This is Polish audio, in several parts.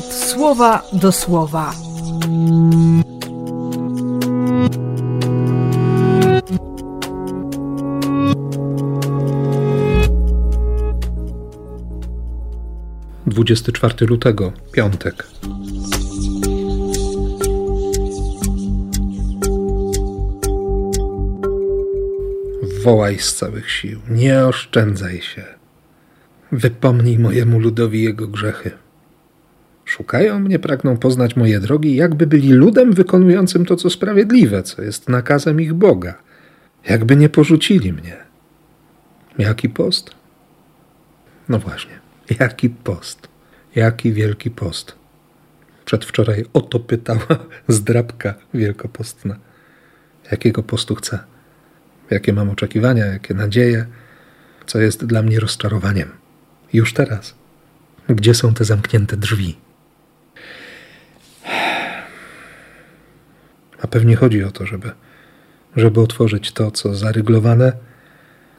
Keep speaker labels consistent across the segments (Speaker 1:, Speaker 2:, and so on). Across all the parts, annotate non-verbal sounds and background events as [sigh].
Speaker 1: słowa do słowa.
Speaker 2: Dwudziesty czwarty lutego, piątek. Wołaj z całych sił, nie oszczędzaj się. Wypomnij mojemu ludowi jego grzechy. Szukają mnie, pragną poznać moje drogi, jakby byli ludem wykonującym to, co sprawiedliwe, co jest nakazem ich Boga. Jakby nie porzucili mnie. Jaki post? No właśnie, jaki post? Jaki wielki post? Przedwczoraj o to pytała [laughs] zdrabka wielkopostna. Jakiego postu chcę? Jakie mam oczekiwania, jakie nadzieje? Co jest dla mnie rozczarowaniem? Już teraz. Gdzie są te zamknięte drzwi? A pewnie chodzi o to, żeby, żeby otworzyć to, co zaryglowane,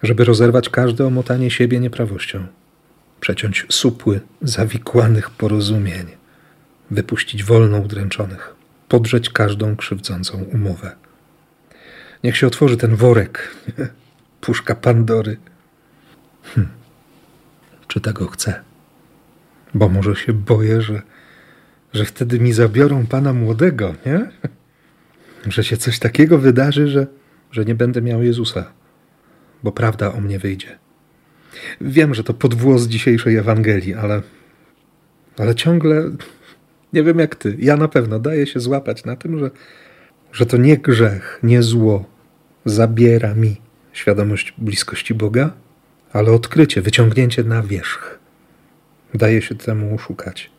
Speaker 2: żeby rozerwać każde omotanie siebie nieprawością, przeciąć supły zawikłanych porozumień, wypuścić wolną udręczonych, podrzeć każdą krzywdzącą umowę. Niech się otworzy ten worek, [laughs] puszka Pandory. Hm. Czy tego chcę? Bo może się boję, że, że wtedy mi zabiorą pana młodego, nie? Że się coś takiego wydarzy, że, że nie będę miał Jezusa, bo prawda o mnie wyjdzie. Wiem, że to podwłos dzisiejszej Ewangelii, ale, ale ciągle nie wiem jak ty. Ja na pewno daję się złapać na tym, że, że to nie grzech, nie zło zabiera mi świadomość bliskości Boga, ale odkrycie, wyciągnięcie na wierzch. Daje się temu szukać.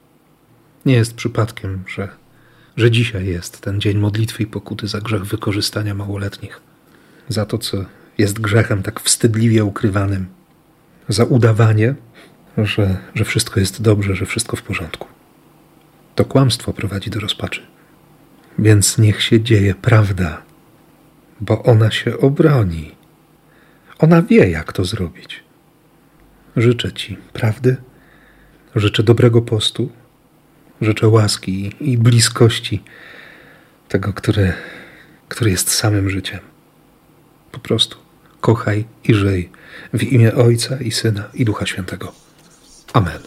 Speaker 2: Nie jest przypadkiem, że, że dzisiaj jest ten dzień modlitwy i pokuty za grzech wykorzystania małoletnich. Za to, co jest grzechem tak wstydliwie ukrywanym. Za udawanie, że, że wszystko jest dobrze, że wszystko w porządku. To kłamstwo prowadzi do rozpaczy. Więc niech się dzieje prawda, bo ona się obroni. Ona wie, jak to zrobić. Życzę Ci prawdy, życzę dobrego postu, życzę łaski i bliskości tego, który, który jest samym życiem. Po prostu kochaj i żyj w imię Ojca i Syna i Ducha Świętego. Amen.